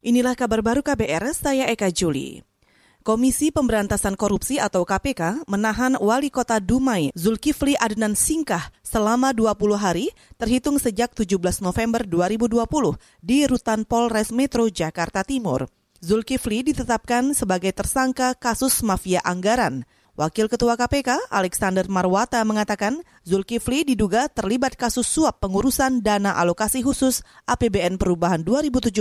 Inilah kabar baru KBR, saya Eka Juli. Komisi Pemberantasan Korupsi atau KPK menahan Wali Kota Dumai Zulkifli Adnan Singkah selama 20 hari terhitung sejak 17 November 2020 di Rutan Polres Metro Jakarta Timur. Zulkifli ditetapkan sebagai tersangka kasus mafia anggaran. Wakil Ketua KPK Alexander Marwata mengatakan Zulkifli diduga terlibat kasus suap pengurusan dana alokasi khusus APBN Perubahan 2017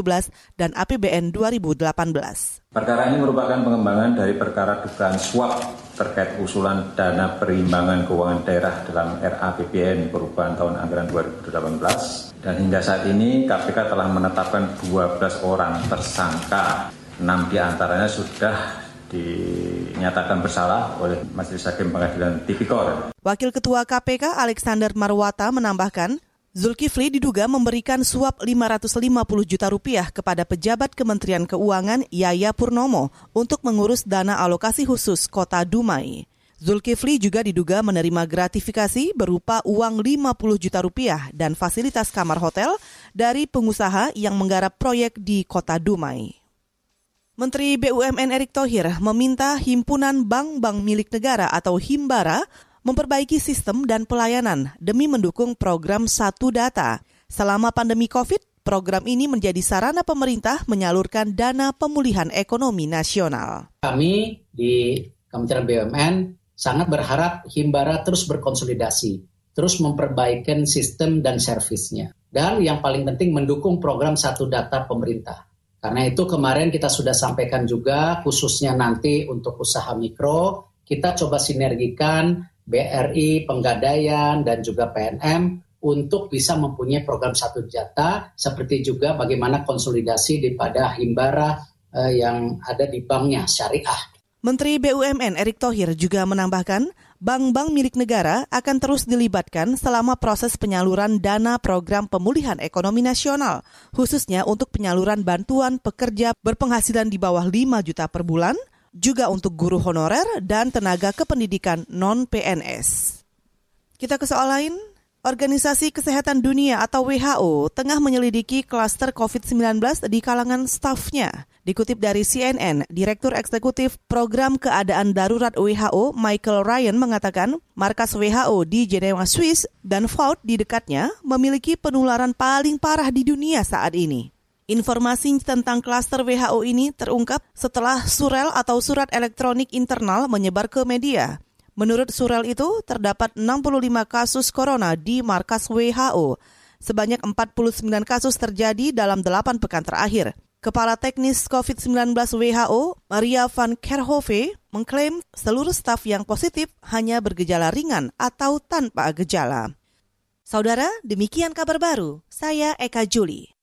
dan APBN 2018. Perkara ini merupakan pengembangan dari perkara dugaan suap terkait usulan dana perimbangan keuangan daerah dalam RAPBN Perubahan tahun anggaran 2018 dan hingga saat ini KPK telah menetapkan 12 orang tersangka, 6 di antaranya sudah dinyatakan bersalah oleh Majelis Hakim Pengadilan Tipikor. Wakil Ketua KPK Alexander Marwata menambahkan, Zulkifli diduga memberikan suap 550 juta rupiah kepada pejabat Kementerian Keuangan Yaya Purnomo untuk mengurus dana alokasi khusus kota Dumai. Zulkifli juga diduga menerima gratifikasi berupa uang 50 juta rupiah dan fasilitas kamar hotel dari pengusaha yang menggarap proyek di kota Dumai. Menteri BUMN Erick Thohir meminta himpunan bank-bank milik negara atau Himbara memperbaiki sistem dan pelayanan demi mendukung program Satu Data. Selama pandemi COVID, program ini menjadi sarana pemerintah menyalurkan dana pemulihan ekonomi nasional. Kami di Kementerian BUMN sangat berharap Himbara terus berkonsolidasi, terus memperbaiki sistem dan servisnya. Dan yang paling penting mendukung program Satu Data pemerintah karena itu kemarin kita sudah sampaikan juga khususnya nanti untuk usaha mikro, kita coba sinergikan BRI, Penggadaian, dan juga PNM untuk bisa mempunyai program satu jata, seperti juga bagaimana konsolidasi daripada himbara eh, yang ada di banknya syariah. Menteri BUMN Erick Thohir juga menambahkan, bank-bank milik negara akan terus dilibatkan selama proses penyaluran dana program pemulihan ekonomi nasional, khususnya untuk penyaluran bantuan pekerja berpenghasilan di bawah 5 juta per bulan, juga untuk guru honorer dan tenaga kependidikan non-PNS. Kita ke soal lain, Organisasi Kesehatan Dunia atau WHO tengah menyelidiki klaster COVID-19 di kalangan stafnya. Dikutip dari CNN, Direktur Eksekutif Program Keadaan Darurat WHO Michael Ryan mengatakan markas WHO di Jenewa, Swiss dan Vault di dekatnya memiliki penularan paling parah di dunia saat ini. Informasi tentang klaster WHO ini terungkap setelah surel atau surat elektronik internal menyebar ke media. Menurut surel itu, terdapat 65 kasus corona di markas WHO. Sebanyak 49 kasus terjadi dalam 8 pekan terakhir. Kepala Teknis COVID-19 WHO, Maria van Kerkhove, mengklaim seluruh staf yang positif hanya bergejala ringan atau tanpa gejala. Saudara, demikian kabar baru. Saya Eka Juli.